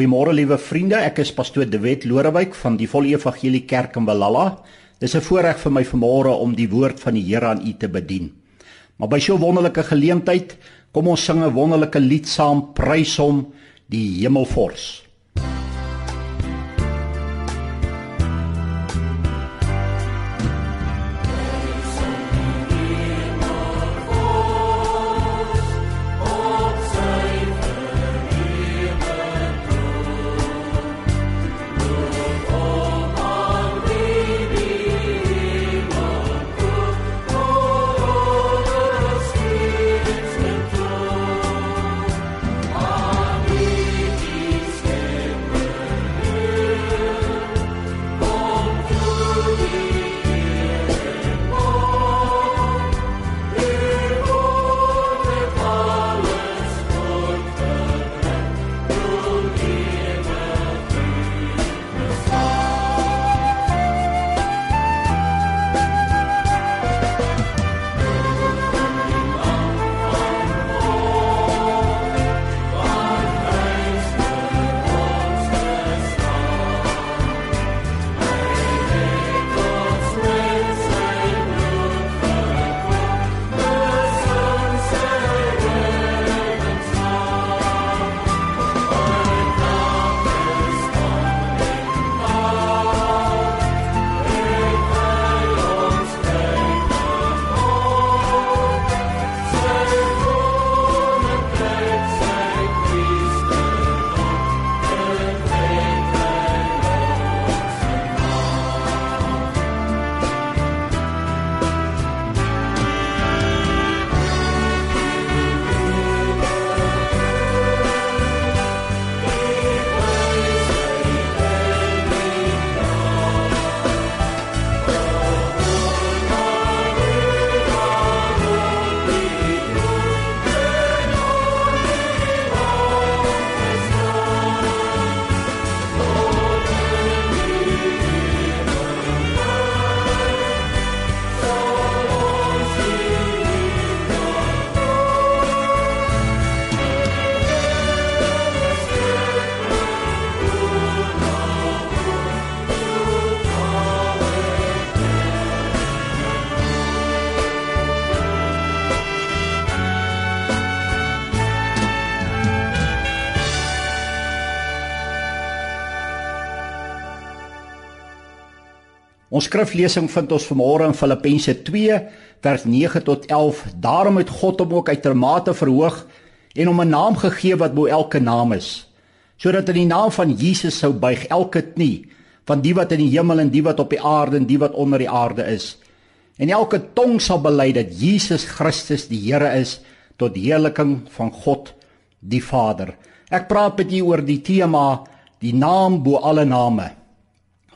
Goeiemôre liewe vriende, ek is pastoor De Wet Lorewyk van die Volle Evangelie Kerk in Belala. Dis 'n voorreg vir my vanmôre om die woord van die Here aan u te bedien. Maar by so 'n wonderlike geleentheid, kom ons sing 'n wonderlike lied saam, prys hom, die Hemelvors. Ons skriflesing vind ons vanmôre in Filippense 2 vers 9 tot 11. Daarom het God hom ook uitermate verhoog en hom 'n naam gegee wat bo elke naam is, sodat in die naam van Jesus sou buig elke knie van die wat in die hemel en die wat op die aarde en die wat onder die aarde is. En elke tong sal bely dat Jesus Christus die Here is tot heerliking van God die Vader. Ek praat met u oor die tema die naam bo alle name.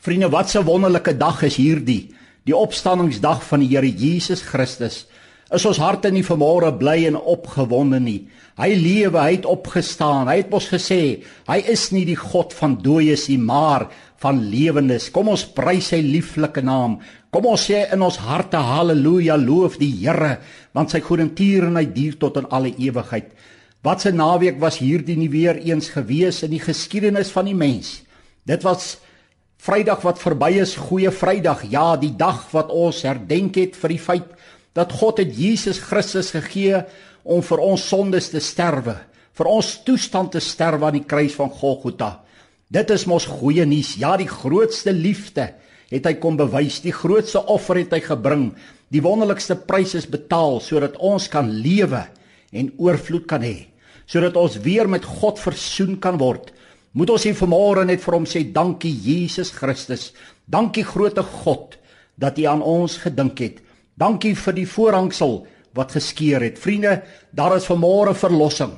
Vriende, wat 'n wonderlike dag is hierdie, die opstanningsdag van die Here Jesus Christus. Is ons harte nie vanmôre bly en opgewonde nie? Hy lewe, hy het opgestaan. Hy het ons gesê, hy is nie die God van dooies nie, maar van lewendes. Kom ons prys sy lieflike naam. Kom ons sê in ons harte haleluja, loof die Here, want sy goedertierenheid duur tot in alle ewigheid. Wat 'n naweek was hierdie nie weer eens gewees in die geskiedenis van die mens. Dit was Vrydag wat verby is, goeie Vrydag. Ja, die dag wat ons herdenk het vir die feit dat God het Jesus Christus gegee om vir ons sondes te sterwe, vir ons toestand te sterwe aan die kruis van Golgotha. Dit is mos goeie nuus. Ja, die grootste liefde het hy kom bewys. Die grootste offer het hy gebring. Die wonderlikste prys is betaal sodat ons kan lewe en oorvloed kan hê, sodat ons weer met God versoen kan word. Moet ons hier vanmôre net vir hom sê dankie Jesus Christus. Dankie groote God dat U aan ons gedink het. Dankie vir die voorhangsel wat geskeur het. Vriende, daar is vanmôre verlossing.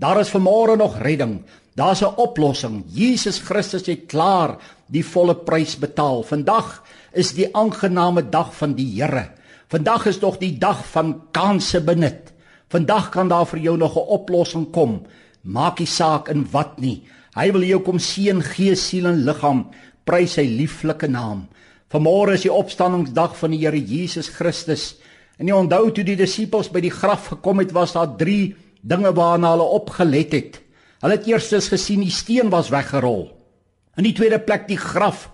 Daar is vanmôre nog redding. Daar's 'n oplossing. Jesus Christus het klaar die volle prys betaal. Vandag is die aangename dag van die Here. Vandag is tog die dag van kanse benut. Vandag kan daar vir jou nog 'n oplossing kom. Maak nie saak in wat nie. Hy wil jou kom seën gees, siel en liggaam. Prys sy lieflike naam. Vanmôre is die opstanningsdag van die Here Jesus Christus. En jy onthou toe die disippels by die graf gekom het, was daar 3 dinge waarna hulle opgelet het. Hulle het eerstens gesien die steen was weggerol. In die tweede plek die graf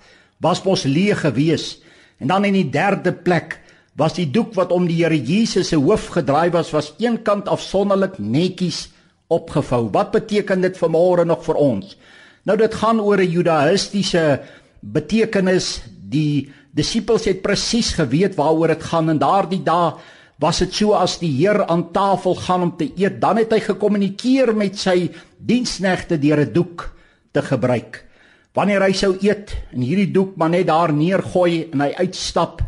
was mos leeg gewees. En dan in die derde plek was die doek wat om die Here Jesus se hoof gedraai was, was eenkant afsonderlik netjies opgevou. Wat beteken dit vir môre nog vir ons? Nou dit gaan oor 'n judaïstiese betekenis. Die disippels het presies geweet waaroor dit gaan en daardie dae was dit so as die Heer aan tafel gaan om te eet, dan het hy gekommunikeer met sy diensknegte deur 'n doek te gebruik. Wanneer hy sou eet en hierdie doek maar net daar neergooi en hy uitstap,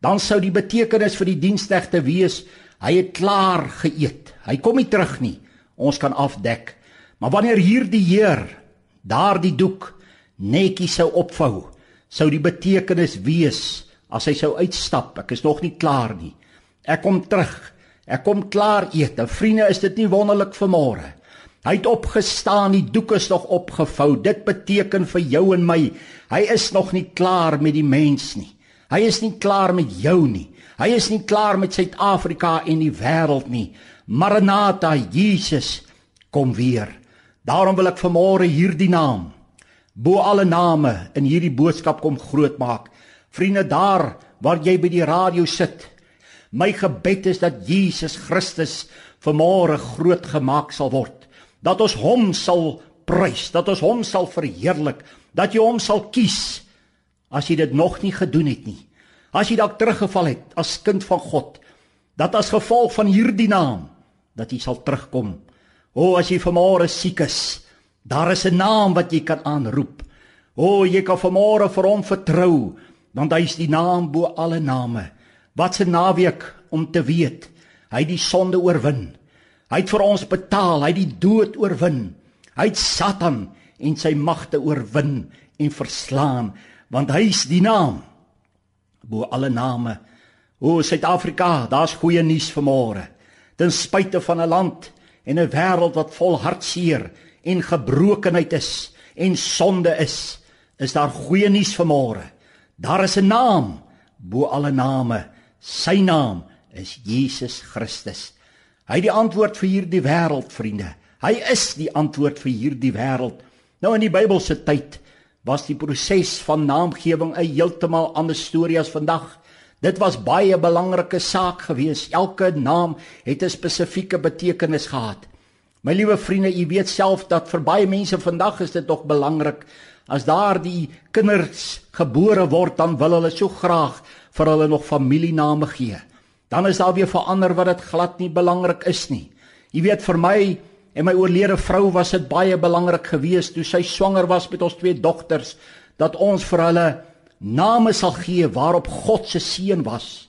dan sou die betekenis vir die diensknegte wees hy het klaar geëet. Hy kom nie terug nie. Ons kan afdek. Maar wanneer hierdie Heer daardie doek netjies sou opvou, sou die betekenis wees as hy sou uitstap, ek is nog nie klaar nie. Ek kom terug. Ek kom klaar eet. En vriende, is dit nie wonderlik vir môre? Hy het opgestaan, die doek is nog opgevou. Dit beteken vir jou en my, hy is nog nie klaar met die mens nie. Hy is nie klaar met jou nie. Hy is nie klaar met Suid-Afrika en die wêreld nie. Maranatha, Jesus, kom weer. Daarom wil ek vanmôre hierdie naam bo alle name in hierdie boodskap kom grootmaak. Vriende, daar waar jy by die radio sit, My gebed is dat Jesus Christus vanmôre groot gemaak sal word. Dat ons hom sal prys, dat ons hom sal verheerlik, dat jy hom sal kies as jy dit nog nie gedoen het nie. As jy dalk teruggeval het as kind van God, dat as gevolg van hierdie naam dat jy sal terugkom. O, as jy vanmôre siek is, daar is 'n naam wat jy kan aanroep. O, jy kan vanmôre vir hom vertrou, want hy is die naam bo alle name. Wat 'n naweek om te weet hy het die sonde oorwin. Hy het vir ons betaal, hy het die dood oorwin. Hy het Satan en sy magte oorwin en verslaan, want hy is die naam bo alle name. O Suid-Afrika, daar's goeie nuus vanmôre. Ten spyte van 'n land en 'n wêreld wat vol hartseer en gebrokenheid is en sonde is, is daar goeie nuus vanmôre. Daar is 'n naam bo alle name. Sy naam is Jesus Christus. Hy die antwoord vir hierdie wêreld, vriende. Hy is die antwoord vir hierdie wêreld. Nou in die Bybelse tyd was die proses van naamgewing 'n heeltemal ander storie as vandag. Dit was baie belangrike saak geweest. Elke naam het 'n spesifieke betekenis gehad. My liewe vriende, u weet self dat vir baie mense vandag is dit nog belangrik as daardie kinders gebore word, dan wil hulle so graag vir hulle nog familiename gee. Dan is daar weer verander wat dit glad nie belangrik is nie. Jy weet vir my en my oorlede vrou was dit baie belangrik geweest toe sy swanger was met ons twee dogters dat ons vir hulle name sal gee waarop God se seën was.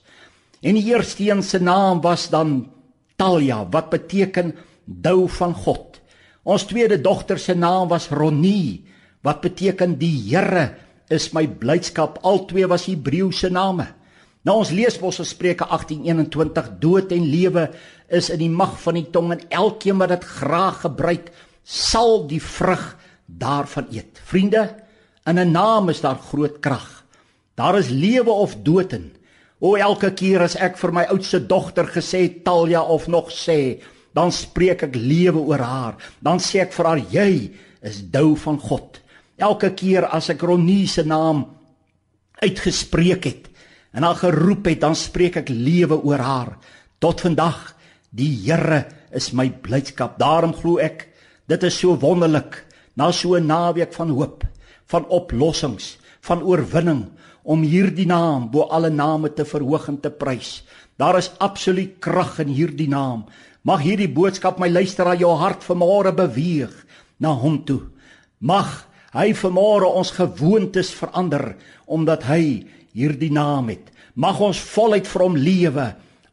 En die eerste een se naam was dan Talia wat beteken dou van God. Ons tweede dogter se naam was Ronie wat beteken die Here is my blydskap. Albei was Hebreëse name. Nou ons lees mos in Spreuke 18:21 dood en lewe is in die mag van die tong en elkeen wat dit graag gebruik sal die vrug daarvan eet. Vriende, in 'n naam is daar groot krag. Daar is lewe of dood in. O elke keer as ek vir my oudste dogter gesê Talja of nog sê, dan spreek ek lewe oor haar. Dan sê ek vir haar jy is dou van God. Elke keer as ek Ronie se naam uitgespreek het, en haar geroep het, dan spreek ek lewe oor haar. Tot vandag, die Here is my blydskap. Daarom glo ek, dit is so wonderlik na so 'n naweek van hoop, van oplossings, van oorwinning om hierdie naam bo alle name te verhoog en te prys. Daar is absoluut krag in hierdie naam. Mag hierdie boodskap my luisteraar jou hart vanmôre beweeg na hom toe. Mag hy vanmôre ons gewoontes verander omdat hy hierdie naam het. Mag ons voluit vir hom lewe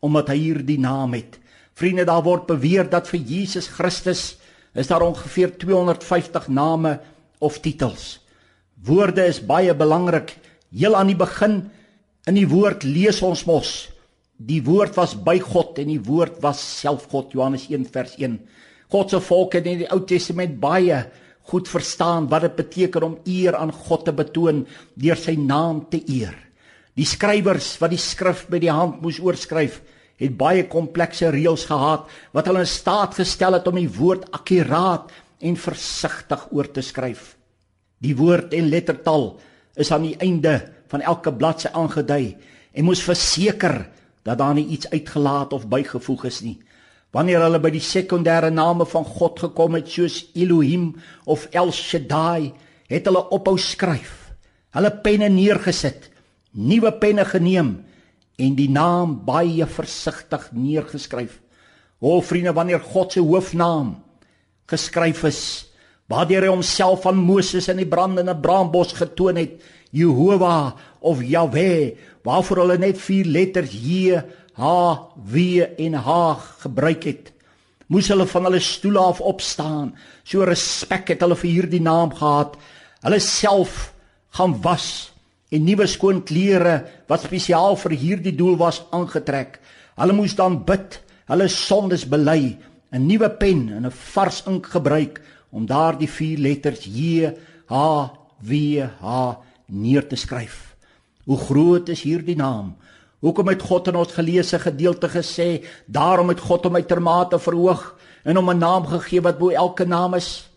omdat hy hierdie naam het. Vriende, daar word beweer dat vir Jesus Christus is daar ongeveer 250 name of titels. Woorde is baie belangrik. Heel aan die begin in die woord lees ons mos die woord was by God en die woord was self God Johannes 1 vers 1. God se volk het in die Ou Testament baie goed verstaan wat dit beteken om eer aan God te betoon deur sy naam te eer. Die skrywers wat die skrif met die hand moes oorskryf, het baie komplekse reëls gehad wat hulle in staat gestel het om die woord akkuraat en versigtig oor te skryf. Die woord en lettertal is aan die einde van elke bladsy aangedui en moes verseker dat daar nie iets uitgelaat of bygevoeg is nie. Wanneer hulle by die sekondêre name van God gekom het soos Elohim of El Shaddai, het hulle ophou skryf. Hulle penne neergesit, nuwe penne geneem en die naam baie versigtig neergeskryf. O vriende, wanneer God se hoofnaam geskryf is, waardeur hy homself aan Moses in die brandende braambos getoon het, Jehovah of Yahweh, waarvoor hulle net vier letters J, H, W en H gebruik het, moes hulle van hulle stoele af opstaan. So respek het hulle vir hierdie naam gehad. Hulle self gaan was en nuwe skoon klere wat spesiaal vir hierdie doel was aangetrek. Hulle moes dan bid, hulle sondes bely, 'n nuwe pen en 'n vars ink gebruik om daardie vier letters J H W H neer te skryf. Hoe groot is hierdie naam? Hoekom het God in ons geleesde gedeelte gesê, daarom het God hom uitermate verhoog en hom 'n naam gegee wat bo elke naam is,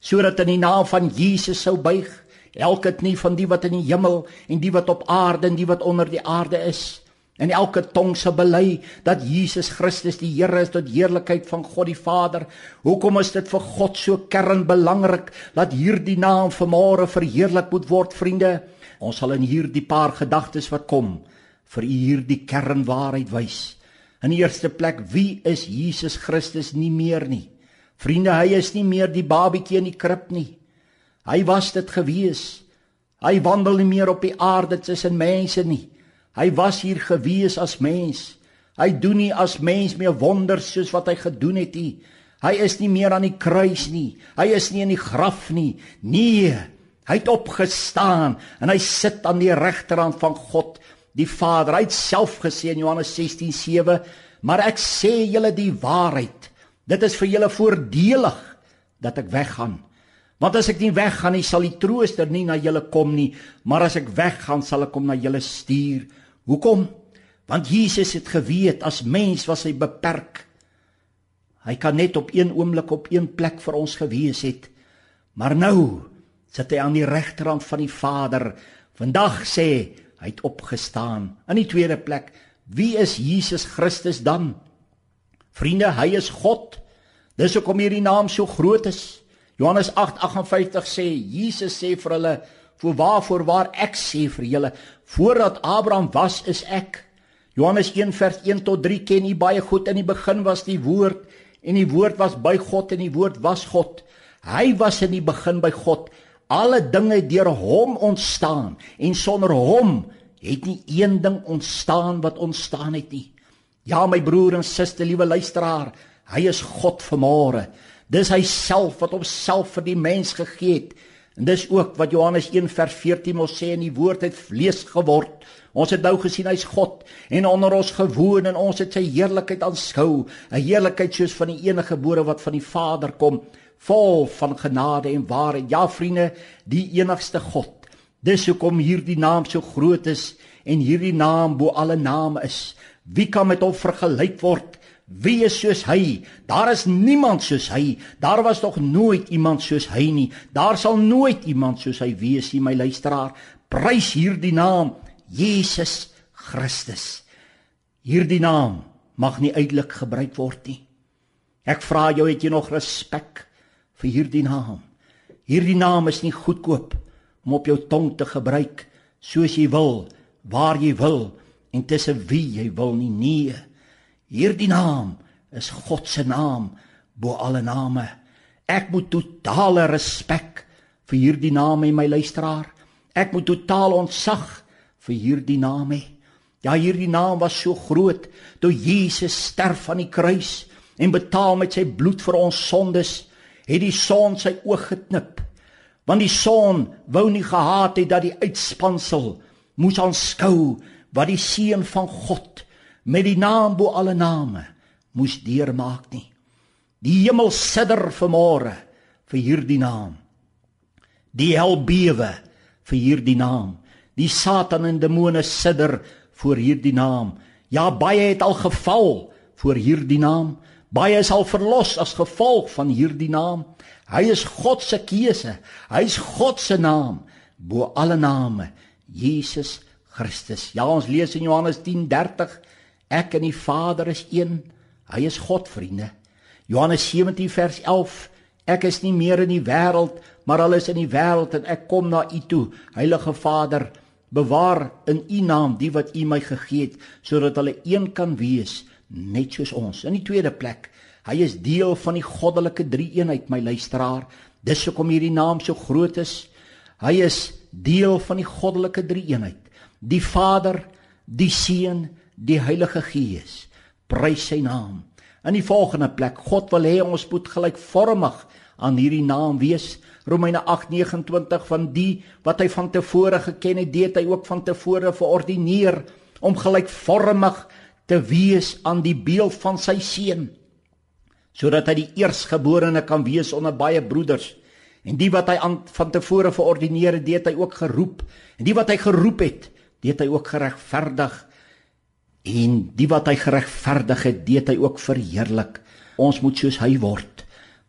sodat in die naam van Jesus sou buig elke knie van die wat in die hemel en die wat op aarde en die wat onder die aarde is en elke tong sal bely dat Jesus Christus die Here is tot heerlikheid van God die Vader. Hoekom is dit vir God so kernbelangrik dat hierdie naam vanmôre verheerlik moet word, vriende? Ons sal in hierdie paar gedagtes wat kom vir u hierdie kernwaarheid wys. In die eerste plek, wie is Jesus Christus nie meer nie? Vriende, hy is nie meer die babietjie in die krib nie. Hy was dit gewees. Hy wandel nie meer op die aarde tussen mense nie. Hy was hier gewees as mens. Hy doen nie as mens meer wonders soos wat hy gedoen het nie. Hy is nie meer aan die kruis nie. Hy is nie in die graf nie. Nee, hy het opgestaan en hy sit aan die regterhand van God, die Vader. Hy het self gesê in Johannes 16:7, "Maar ek sê julle die waarheid. Dit is vir julle voordelig dat ek weggaan." Want as ek nie weggaan nie, sal die trooster nie na julle kom nie, maar as ek weggaan, sal ek hom na julle stuur. Hoekom? Want Jesus het geweet as mens was hy beperk. Hy kan net op een oomblik op een plek vir ons gewees het. Maar nou sit hy aan die regterhand van die Vader. Vandag sê hy het opgestaan. In die tweede plek, wie is Jesus Christus dan? Vriende, hy is God. Dis hoekom hierdie naam so groot is. Johannes 8:58 sê Jesus sê vir hulle voor waarvoor waar ek sê vir julle voordat Abraham was is ek. Johannes 1 vers 1 tot 3 ken u baie goed in die begin was die woord en die woord was by God en die woord was God. Hy was in die begin by God. Alle dinge deur hom ontstaan en sonder hom het nie een ding ontstaan wat ontstaan het nie. Ja my broer en suster liewe luisteraar hy is God vanmôre. Dis hy self wat homself vir die mens gegee het. En dis ook wat Johannes 1 vers 14 ons sê in die woord het vlees geword. Ons het nou gesien hy's God en onder ons gewoon en ons het sy heerlikheid aanskou, 'n heerlikheid soos van die enige gebore wat van die Vader kom, vol van genade en waarheid. Ja vriende, die enigste God. Dis hoekom hierdie naam so groot is en hierdie naam bo alle name is. Wie kan met hom vergelyk word? Wie is soos hy? Daar is niemand soos hy. Daar was nog nooit iemand soos hy nie. Daar sal nooit iemand soos hy wees nie, my luisteraar. Prys hierdie naam, Jesus Christus. Hierdie naam mag nie uitelik gebruik word nie. Ek vra jou, het jy nog respek vir hierdie naam? Hierdie naam is nie goedkoop om op jou tong te gebruik soos jy wil, waar jy wil en tussen wie jy wil nie. Nee. Hierdie naam is God se naam bo alle name. Ek moet totale respek vir hierdie naam hê my luisteraar. Ek moet totaal ontzag vir hierdie naam hê. Ja, hierdie naam was so groot toe Jesus sterf aan die kruis en betaal met sy bloed vir ons sondes, het die son sy oog geknip. Want die son wou nie gehaat het dat die uitspansel moes aanskou wat die seun van God met die naam bo alle name moes deurmaak nie. Die hemel sidder vanmôre vir hierdie naam. Die hel bewe vir hierdie naam. Die Satan en demone sidder voor hierdie naam. Ja, baie het al geval voor hierdie naam. Baie sal verlos as gevolg van hierdie naam. Hy is God se keuse. Hy is God se naam bo alle name. Jesus Christus. Ja, ons lees in Johannes 10:30, ek en die Vader is een. Hy is God, vriende. Johannes 17 vers 11, ek is nie meer in die wêreld, maar hulle is in die wêreld en ek kom na u toe. Heilige Vader, bewaar in u naam die wat u my gegee het, sodat hulle een kan wees, net soos ons. In die tweede plek, hy is deel van die goddelike drie-eenheid, my luisteraar. Dis hoekom hierdie naam so groot is. Hy is deel van die goddelike drie-eenheid die Vader, die Seun, die Heilige Gees. Prys sy naam. In die volgende plek, God wil hê ons moet gelykvormig aan hierdie naam wees. Romeine 8:29 van die wat hy van tevore geken het, dit hy ook van tevore verordineer om gelykvormig te wees aan die beeld van sy seun sodat hy die eersgeborene kan wees onder baie broeders. En die wat hy aan van tevore verordineer het, dit hy ook geroep. En die wat hy geroep het, het hy ook geregverdig en die wat hy geregverdig het, het hy ook verheerlik. Ons moet soos hy word,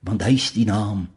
want hy is die naam.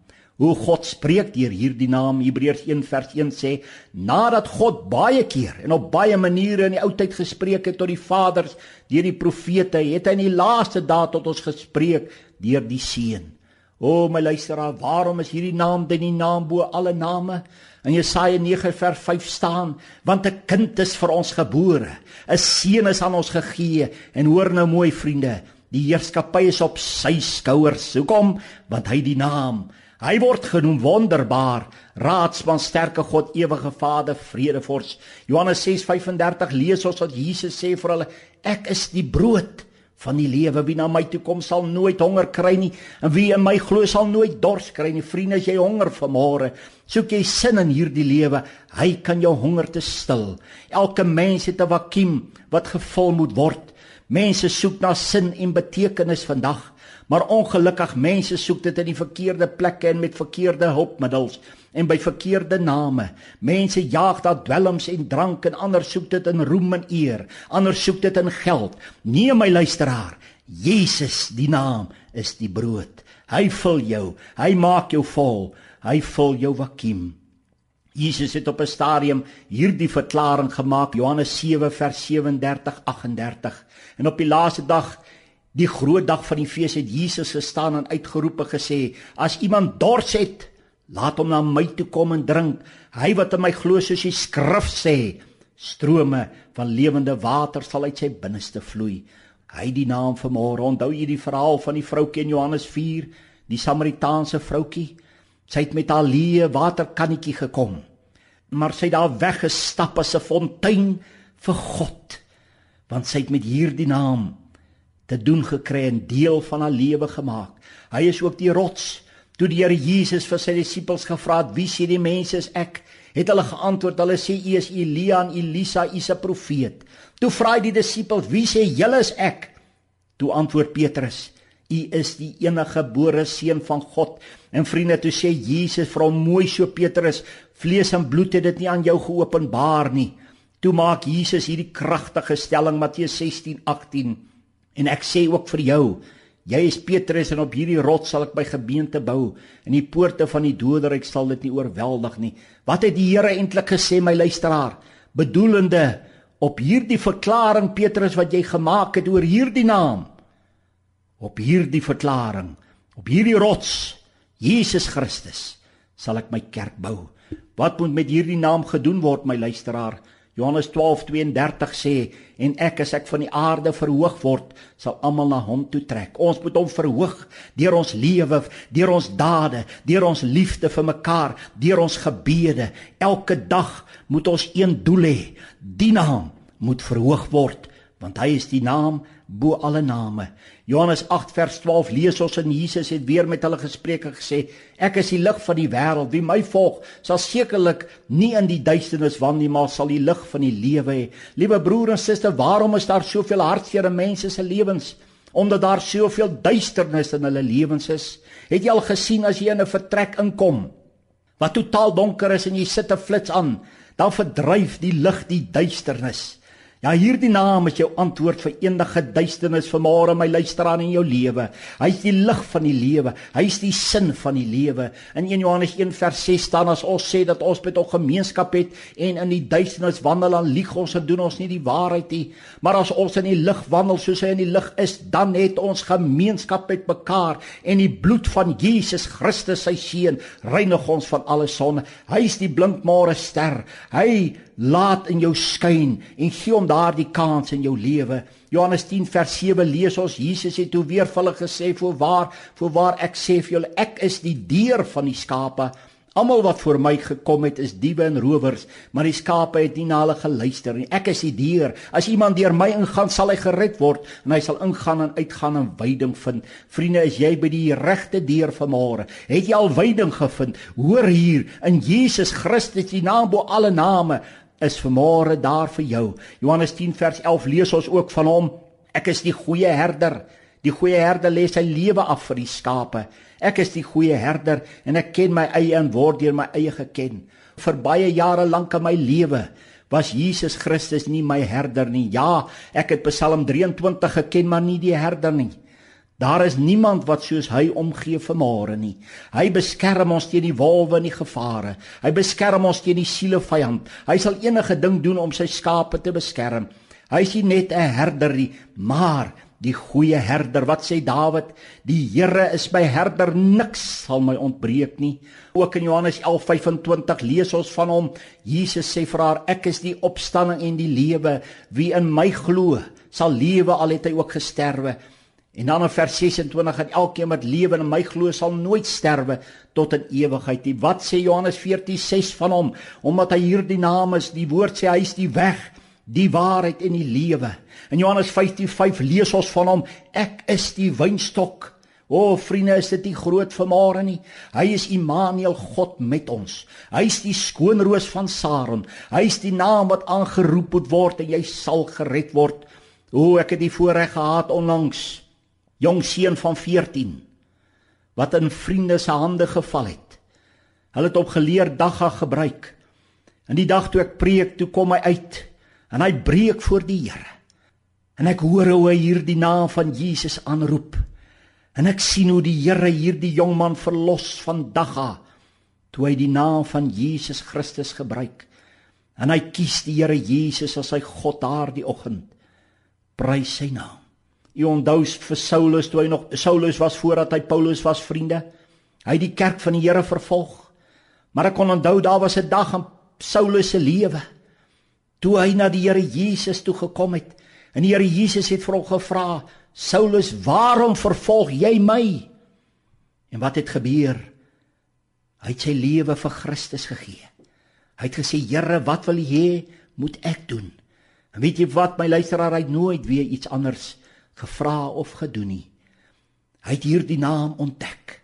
Hoe God spreek deur hierdie naam Hebreërs 1 vers 1 sê, nadat God baie keer en op baie maniere in die ou tyd gespreek het tot die vaders deur die profete, het hy in die laaste dae tot ons gespreek deur die seun. O my luisteraar, waarom is hierdie naam die naam bo alle name? In Jesaja 9 vers 5 staan, want 'n kind is vir ons gebore, 'n seun is aan ons gegee en hoor nou mooi vriende, die heerskappy is op sy skouers. Hoekom? Want hy die naam Hy word genoem wonderbaar, raadsman, sterke God, ewige Vader, vredevors. Johannes 6:35 lees ons dat Jesus sê vir hulle: Ek is die brood van die lewe. Wie na my toe kom sal nooit honger kry nie. En wie in my glo sal nooit dors kry nie. Vriende as jy honger vanmôre soek jy sin in hierdie lewe. Hy kan jou honger te stil. Elke mens het 'n vakuum wat gevul moet word. Mense soek na sin en betekenis vandag. Maar ongelukkig mense soek dit in die verkeerde plekke en met verkeerde hulpmiddels en by verkeerde name. Mense jaag daar dwelms en drank en ander soek dit in roem en eer. Ander soek dit in geld. Nee my luisteraar, Jesus die naam is die brood. Hy vul jou, hy maak jou vol, hy vul jou vakuum. Jesus het op 'n stadium hierdie verklaring gemaak Johannes 7 vers 37 38 en op die laaste dag die groot dag van die fees het Jesus gestaan en uitgeroep en gesê as iemand dors het Laat hom na my toe kom en drink. Hy wat in my glo soos die skrif sê, strome van lewende water sal uit sy binneste vloei. Hy die naam van môre. Onthou jy die verhaal van die vroukie in Johannes 4, die Samaritaanse vroukie? Sy het met haar leë waterkannetjie gekom, maar sy het daar weggestap as 'n fontein vir God, want sy het met hierdie naam te doen gekry en deel van haar lewe gemaak. Hy is ook die rots Toe die Here Jesus vir sy disippels gevra het, "Wie sê die mense is ek?" het hulle geantwoord, "Hulle sê u is Elia en Elisa, u is 'n profeet." Toe vra hy die disippels, "Wie sê julle is ek?" Toe antwoord Petrus, "U is die enige gebore seun van God." En vriende, toe sê Jesus vir hom, "Mooi so Petrus, vlees en bloed het dit nie aan jou geopenbaar nie." Toe maak Jesus hierdie kragtige stelling Matteus 16:18 en ek sê ook vir jou Jy is Petrus en op hierdie rots sal ek my gemeente bou en die poorte van die doderyk sal dit nie oorweldig nie. Wat het die Here eintlik gesê my luisteraar? Bedoelende op hierdie verklaring Petrus wat jy gemaak het oor hierdie naam. Op hierdie verklaring, op hierdie rots, Jesus Christus, sal ek my kerk bou. Wat moet met hierdie naam gedoen word my luisteraar? Johannes 12:32 sê en ek as ek van die aarde verhoog word, sal almal na hom toe trek. Ons moet hom verhoog deur ons lewe, deur ons dade, deur ons liefde vir mekaar, deur ons gebede. Elke dag moet ons een doel hê. Die naam moet verhoog word want hy is die naam bo alle name. Johannes 8 vers 12 lees ons en Jesus het weer met hulle gespreek en gesê: Ek is die lig van die wêreld. Wie my volg, sal sekerlik nie in die duisternis wandel nie, maar sal die lig van die lewe hê. Liewe broer en suster, waarom is daar soveel hartseer in mense se lewens? Omdat daar soveel duisternis in hulle lewens is. Het jy al gesien as jy in 'n vertrek inkom wat totaal donker is en jy sit 'n flits aan, dan verdryf die lig die duisternis. Ja, hierdie naam is jou antwoord vir enige duisternis vanmôre my luisteraar in jou lewe. Hy is die lig van die lewe. Hy is die sin van die lewe. In 1 Johannes 1 vers 6 staan as ons sê dat ons met hom gemeenskap het en in die duisternis wandel dan lieg ons en doen ons nie die waarheid nie. Maar as ons in die lig wandel soos hy in die lig is, dan het ons gemeenskap met mekaar en die bloed van Jesus Christus sy seun reinig ons van alle sonde. Hy is die blinkmare ster. Hy laat in jou skyn en gee hom daardie kans in jou lewe. Johannes 10 vers 7 lees ons Jesus het toe weer vir hulle gesê: "Voorwaar, voorwaar ek sê vir julle, ek is die deur van die skape." Almal wat voor my gekom het is diewe en rowers, maar die skape het nie na hulle geluister nie. Ek is die deur. As iemand deur my ingaan, sal hy gered word en hy sal ingaan en uitgaan en veiding vind. Vriende, is jy by die regte deur vanmôre? Het jy al veiding gevind? Hoor hier, in Jesus Christus, die naam bo alle name, is vanmôre daar vir jou. Johannes 10 vers 11 lees ons ook van hom. Ek is die goeie herder. Die goeie herder lê sy lewe af vir die skape. Ek is die goeie herder en ek ken my eie en word deur my eie geken. Vir baie jare lank in my lewe was Jesus Christus nie my herder nie. Ja, ek het Psalm 23 geken, maar nie die herder nie. Daar is niemand wat soos hy omgee vir môre nie. Hy beskerm ons teen die wolwe en die gevare. Hy beskerm ons teen die siele vyand. Hy sal enige ding doen om sy skape te beskerm. Hy is nie net 'n herder nie, maar die goeie herder. Wat sê Dawid? Die Here is my herder, niks sal my ontbreek nie. Ook in Johannes 11:25 lees ons van hom. Jesus sê vir haar: Ek is die opstanding en die lewe. Wie in my glo, sal lewe al het hy ook gesterwe. En dan in vers 26 dat elkeen wat lewe in my glo sal nooit sterwe tot in ewigheid nie. Wat sê Johannes 14:6 van hom? Omdat hy hierdie naam is, die woord sê hy is die weg, die waarheid en die lewe. In Johannes 15:5 lees ons van hom: Ek is die wynstok. O vriende, is dit nie groot vermare nie? Hy is Immanuel, God met ons. Hy is die skoonroos van Saron. Hy is die naam wat aangeroep word en jy sal gered word. O, ek het die voorreg gehad onlangs jong seun van 14 wat in vriende se hande geval het. Hulle het op geleer dagga gebruik. En die dag toe ek preek, toe kom hy uit en hy breek voor die Here. En ek hoor hoe hy hierdie naam van Jesus aanroep. En ek sien hoe die Here hierdie jong man verlos van dagga toe hy die naam van Jesus Christus gebruik. En hy kies die Here Jesus as sy God daardie oggend. Prys sy naam. U onthou vir Saulus toe hy nog Saulus was voordat hy Paulus was vriende. Hy het die kerk van die Here vervolg. Maar ek kon onthou daar was 'n dag in Saulus se lewe toe hy na die Here Jesus toe gekom het. En die Here Jesus het vir hom gevra: "Saulus, waarom vervolg jy my?" En wat het gebeur? Hy het sy lewe vir Christus gegee. Hy het gesê: "Here, wat wil U hê moet ek doen?" En weet jy wat, my luisteraar, hy nooit weer iets anders gevra of gedoen nie. Hy het hierdie naam ontdek.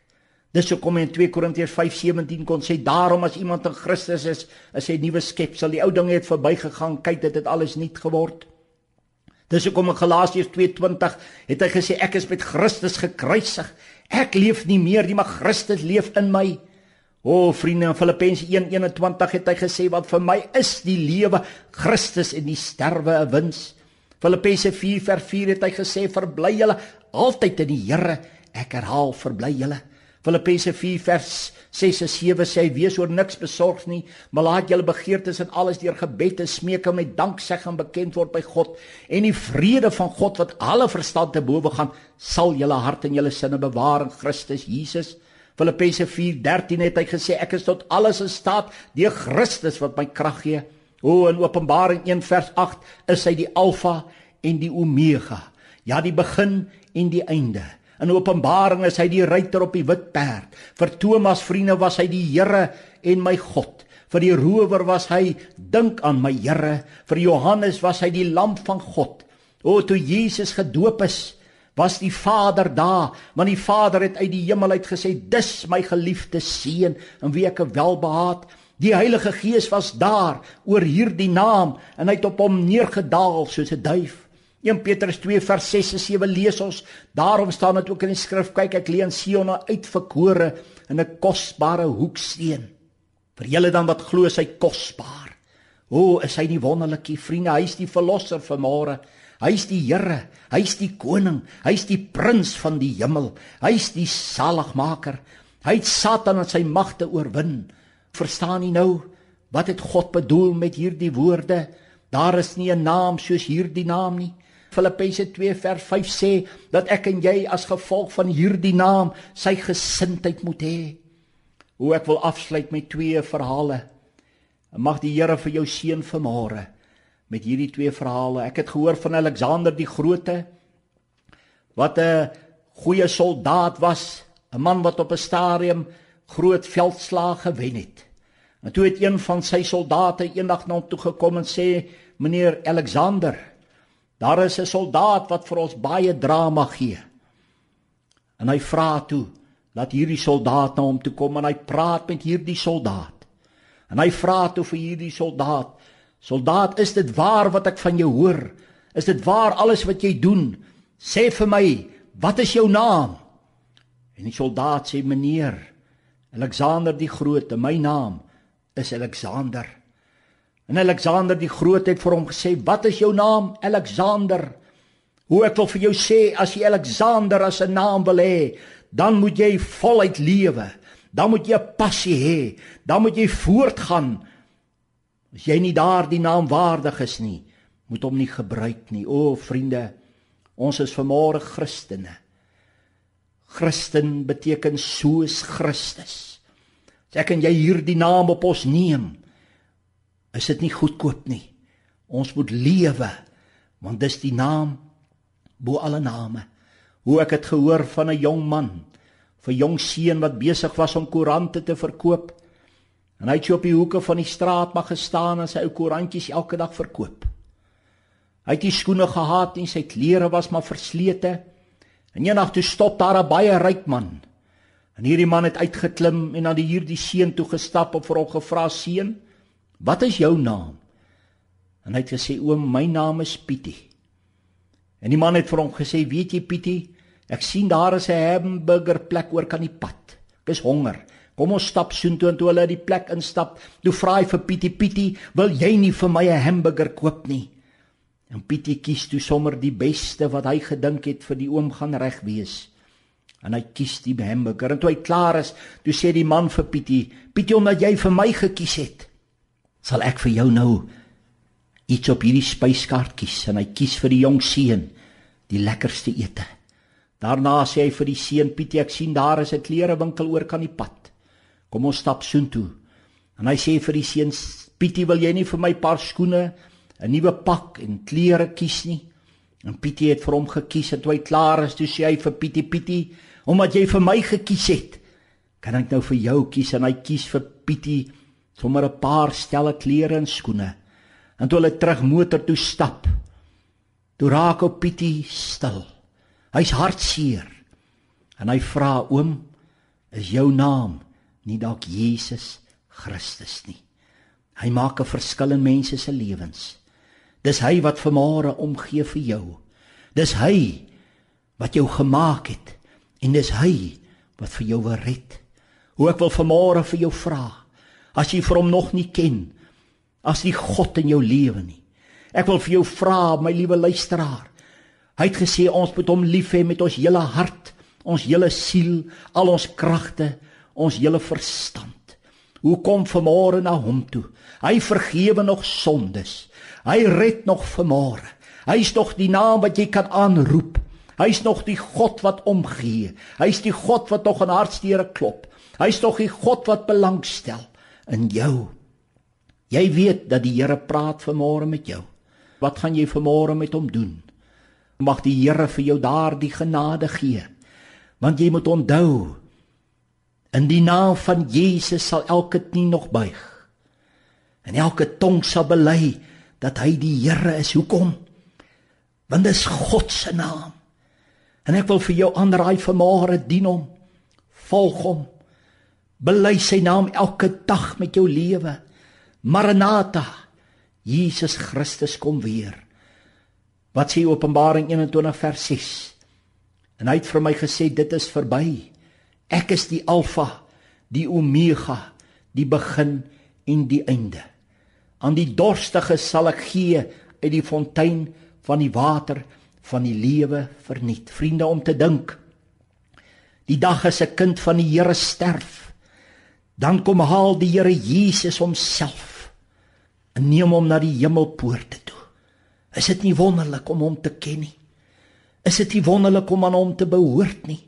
Dis hoekom in 2 Korintiërs 5:17 kon sê daarom as iemand in Christus is, is hy 'n nuwe skepsel. Die ou dinge het verbygegaan, kyk dit het alles nuut geword. Dis hoekom in Galasiërs 2:20 het hy gesê ek is met Christus gekruisig. Ek leef nie meer nie, maar Christus leef in my. O vriende, in Filippense 1:21 het hy gesê wat vir my is die lewe Christus en die sterwe 'n wins. Filippense 4 vers 4 het hy gesê verbly julle altyd in die Here. Ek herhaal verbly julle. Filippense 4 vers 6 en 7 sê wees oor niks besorg nie, maar laat julle begeertes en alles deur gebed en smeking met danksegging bekend word by God en die vrede van God wat alle verstand te bowe gaan, sal julle hart en julle sinne bewaar in Christus Jesus. Filippense 4:13 het hy gesê ek is tot alles in staat deur Christus wat my krag gee. O in Openbaring 1 vers 8 is hy die Alfa en die Omega. Ja, die begin en die einde. In Openbaring is hy die ruiter op die wit perd. Vir Thomas vriende was hy die Here en my God. Vir die rower was hy dink aan my Here. Vir Johannes was hy die lam van God. O toe Jesus gedoop is, was die Vader daar, want die Vader het uit die hemel uit gesê: "Dis my geliefde seun, in wie ek welbehaag." Die Heilige Gees was daar oor hierdie naam en hy het op hom neergedaal soos 'n duif. 1 Petrus 2 vers 6 en 7 lees ons. Daarom staan dit ook in die skrif: kyk ek leen Sion uitverkore in 'n kosbare hoeksteen. Vir julle dan wat glo, hy kosbaar. O, is hy nie wonderlikie vriende? Hy's die verlosser vanmôre. Hy's die Here, hy's die koning, hy's die prins van die hemel. Hy's die saligmaker. Hy het Satan en sy magte oorwin. Verstaan jy nou wat het God bedoel met hierdie woorde? Daar is nie 'n naam soos hierdie naam nie. Filippense 2 vers 5 sê dat ek en jy as gevolg van hierdie naam sy gesindheid moet hê. Hoe ek wil afsluit met twee verhale. Mag die Here vir jou seën vanmôre met hierdie twee verhale. Ek het gehoor van Alexander die Grote wat 'n goeie soldaat was, 'n man wat op 'n stadium groot veldslae gewen het. En toe het een van sy soldate eendag na hom toe gekom en sê: "Meneer Alexander, daar is 'n soldaat wat vir ons baie drama gee." En hy vra toe dat hierdie soldaat na hom toe kom en hy praat met hierdie soldaat. En hy vra toe vir hierdie soldaat: "Soldaat, is dit waar wat ek van jou hoor? Is dit waar alles wat jy doen? Sê vir my, wat is jou naam?" En die soldaat sê: "Meneer, Alexander die Grote, my naam is Alexander." En Alexander die Groot het vir hom gesê: "Wat is jou naam, Alexander?" Hoe ek wil vir jou sê as jy Alexander as 'n naam wil hê, dan moet jy voluit lewe dan moet jy 'n passie hê, dan moet jy voortgaan. As jy nie daardie naam waardig is nie, moet hom nie gebruik nie. O vriende, ons is vanmôre Christene. Christen beteken soos Christus. As ek en jy hierdie naam op ons neem, is dit nie goedkoop nie. Ons moet lewe want dis die naam bo alle name. Hoe ek het gehoor van 'n jong man vir jong seun wat besig was om koerante te verkoop. En hy het so op die hoeke van die straat maar gestaan en sy ou koerantjies elke dag verkoop. Hy het die skoene gehaat en sy klere was maar verslete. En eendag toe stop daar 'n baie ryk man. En hierdie man het uitgeklim en na die hierdie seun toe gestap en vir hom gevra: "Seun, wat is jou naam?" En hy het gesê: "Oom, my naam is Pietie." En die man het vir hom gesê: "Weet jy Pietie, Ek sien daar is 'n hamburger plek oor kan die pad. Ek is honger. Kom ons stap soontoe en toe hulle die plek instap, toe vra hy vir Pietie Pietie, "Wil jy nie vir my 'n hamburger koop nie?" En Pietie kies toe sommer die beste wat hy gedink het vir die oom gaan reg wees. En hy kies die hamburger en toe hy klaar is, toe sê die man vir Pietie, "Pietie, omdat jy vir my gekies het, sal ek vir jou nou iets op hierdie spyskaart kies." En hy kies vir die jong seun die lekkerste ete. Daarna sê hy vir die seun Pietie, ek sien daar is 'n klerewinkel oor kan die pad. Kom ons stap soontoe. En hy sê vir die seun Pietie, wil jy nie vir my paar skoene, 'n nuwe pak en klere kies nie? En Pietie het vir hom gekies en toe hy klaar is, toe sê hy vir Pietie, Pietie, omdat jy vir my gekies het, kan ek nou vir jou kies en hy kies vir Pietie sommer 'n paar stelle klere en skoene. En toe hulle terug motor toe stap, toe raak op Pietie stil. Hy's hartseer. En hy vra oom, is jou naam nie dalk Jesus Christus nie? Hy maak 'n verskil in mense se lewens. Dis hy wat vanmôre omgee vir jou. Dis hy wat jou gemaak het en dis hy wat vir jou wil red. Hoe ek wil vanmôre vir jou vra, as jy vir hom nog nie ken, as die God in jou lewe nie. Ek wil vir jou vra, my liewe luisteraar, Hy het gesê ons moet hom lief hê met ons hele hart, ons hele siel, al ons kragte, ons hele verstand. Hoe kom vanmôre na hom toe? Hy vergewe nog sondes. Hy red nog vanmôre. Hy's nog die naam wat jy kan aanroep. Hy's nog die God wat omgee. Hy's die God wat tog aan hartsteure klop. Hy's tog die God wat belangstel in jou. Jy weet dat die Here praat vanmôre met jou. Wat gaan jy vanmôre met hom doen? Mag die Here vir jou daardie genade gee. Want jy moet onthou in die naam van Jesus sal elke knie nog buig. En elke tong sal bely dat hy die Here is. Hoekom? Want dit is God se naam. En ek wil vir jou aanraai vanmôre dien hom. Volg hom. Bely sy naam elke dag met jou lewe. Maranatha. Jesus Christus kom weer. Wat sê Openbaring 21 vers 6? En hy het vir my gesê dit is verby. Ek is die Alfa, die Omega, die begin en die einde. Aan die dorstiges sal ek gee uit die fontein van die water van die lewe verniet. Vriende om te dink. Die dag as 'n kind van die Here sterf, dan kom haal die Here Jesus homself en neem hom na die hemelpoorte toe. Is dit nie wonderlik om hom te ken nie? Is dit nie wonderlik om aan hom te behoort nie?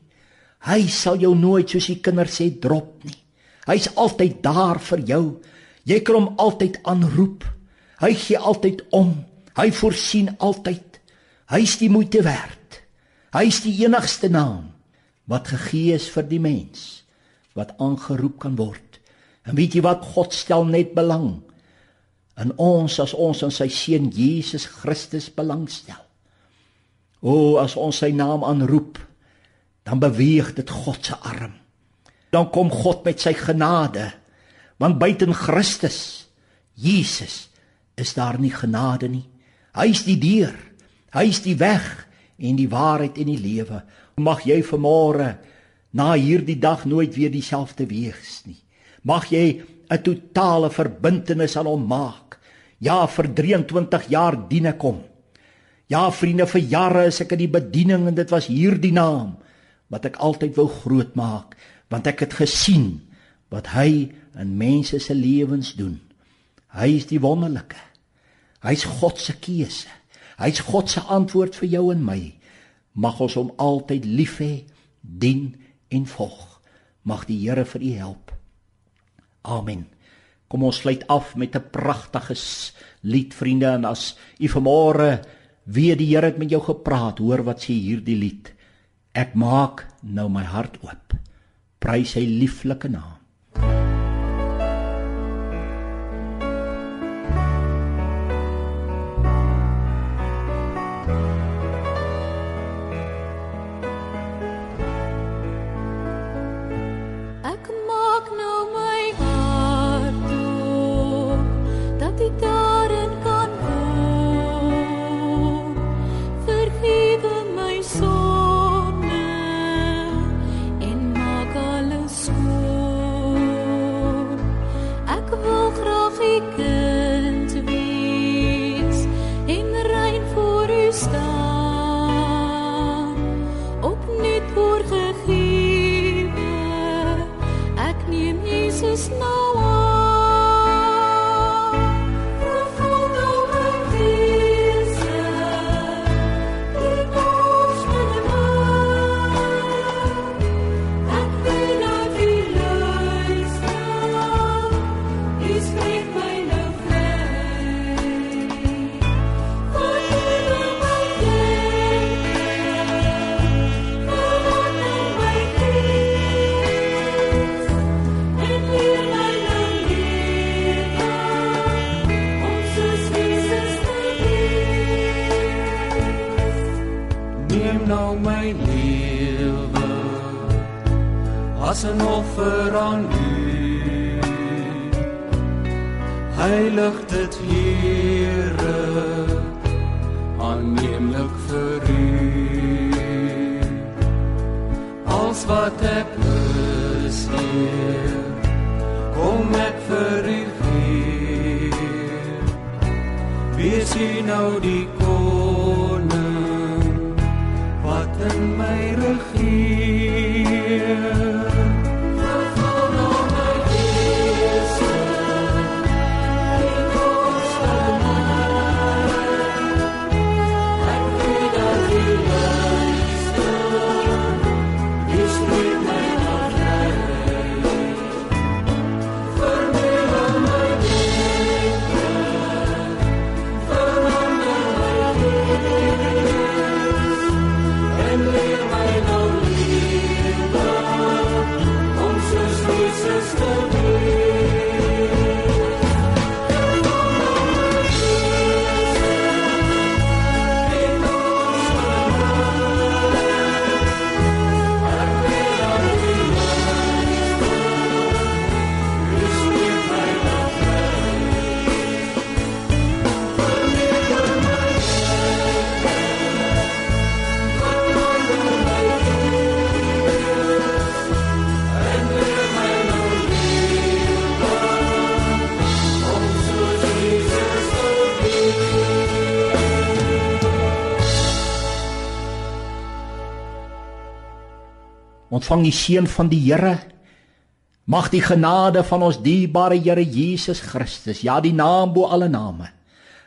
Hy sal jou nooit soos die kinders sê drop nie. Hy's altyd daar vir jou. Jy kan hom altyd aanroep. Hy gee altyd om. Hy voorsien altyd. Hy's die moeite werd. Hy's die enigste naam wat gegee is vir die mens wat aangeroep kan word. En weet jy wat God stel net belang in ons as ons aan sy seun Jesus Christus belangstel. O as ons sy naam aanroep, dan beweeg dit God se arm. Dan kom God met sy genade. Want buiten Christus Jesus is daar nie genade nie. Hy is die deur. Hy is die weg en die waarheid en die lewe. Mag jy vanmôre na hierdie dag nooit weer dieselfde wees nie. Mag jy 'n totale verbintenis aan hom maak. Ja, vir 23 jaar dien ek hom. Ja, vriende, vir jare is ek in die bediening en dit was hierdie naam wat ek altyd wou grootmaak, want ek het gesien wat hy in mense se lewens doen. Hy is die wonderlike. Hy's God se keuse. Hy's God se antwoord vir jou en my. Mag ons hom altyd lief hê, dien en volg. Mag die Here vir u help. Amen. Kom ons sluit af met 'n pragtige lied vriende en as u vanmôre weet die Here het met jou gepraat, hoor wat sê hierdie lied. Ek maak nou my hart oop. Prys sy lieflike naam. Offer aan U. Heilig dit Here, Ontvang die seën van die Here. Mag die genade van ons dierbare Here Jesus Christus, ja die naam bo alle name.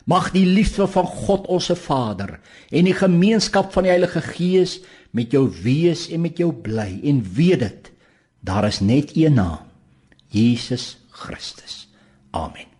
Mag die liefde van God ons se Vader en die gemeenskap van die Heilige Gees met jou wees en met jou bly en weet dit daar is net een naam Jesus Christus. Amen.